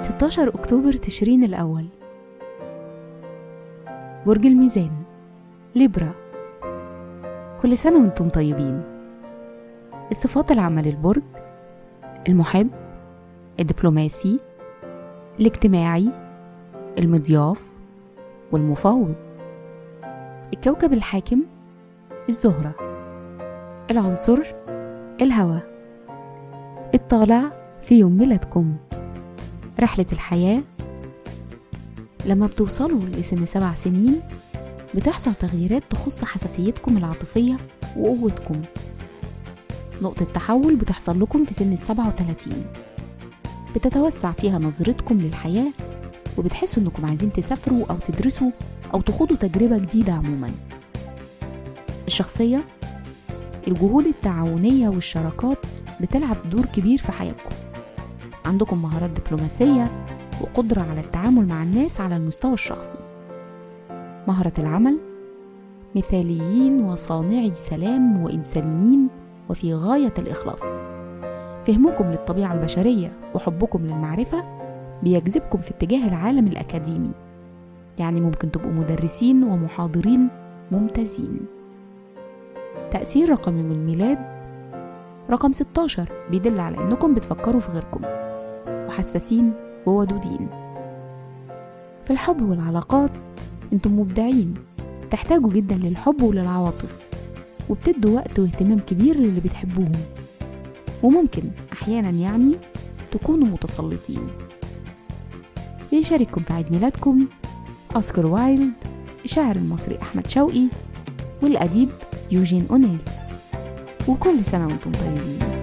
ستاشر أكتوبر تشرين الأول. برج الميزان ليبرا. كل سنة وأنتم طيبين. الصفات العامة للبرج المحب الدبلوماسي الاجتماعي المضياف والمفاوض. الكوكب الحاكم الزهرة. العنصر الهواء الطالع في يوم ميلادكم. رحلة الحياة لما بتوصلوا لسن سبع سنين بتحصل تغييرات تخص حساسيتكم العاطفية وقوتكم. نقطة تحول بتحصل لكم في سن السبعة وتلاتين. بتتوسع فيها نظرتكم للحياة وبتحسوا إنكم عايزين تسافروا أو تدرسوا أو تخوضوا تجربة جديدة عموما. الشخصية الجهود التعاونية والشراكات بتلعب دور كبير في حياتكم. عندكم مهارات دبلوماسية وقدرة على التعامل مع الناس على المستوى الشخصي. مهرة العمل مثاليين وصانعي سلام وإنسانيين وفي غاية الإخلاص. فهمكم للطبيعة البشرية وحبكم للمعرفة بيجذبكم في اتجاه العالم الأكاديمي. يعني ممكن تبقوا مدرسين ومحاضرين ممتازين. تأثير رقم يوم الميلاد؟ رقم 16 بيدل على إنكم بتفكروا في غيركم وحساسين وودودين. في الحب والعلاقات أنتم مبدعين بتحتاجوا جدا للحب وللعواطف وبتدوا وقت واهتمام كبير للي بتحبوهم. وممكن أحيانا يعني تكونوا متسلطين. بيشارككم في عيد ميلادكم أوسكار وايلد الشاعر المصري أحمد شوقي والأديب يوجين أونيل. وكل سنة وأنتم طيبين.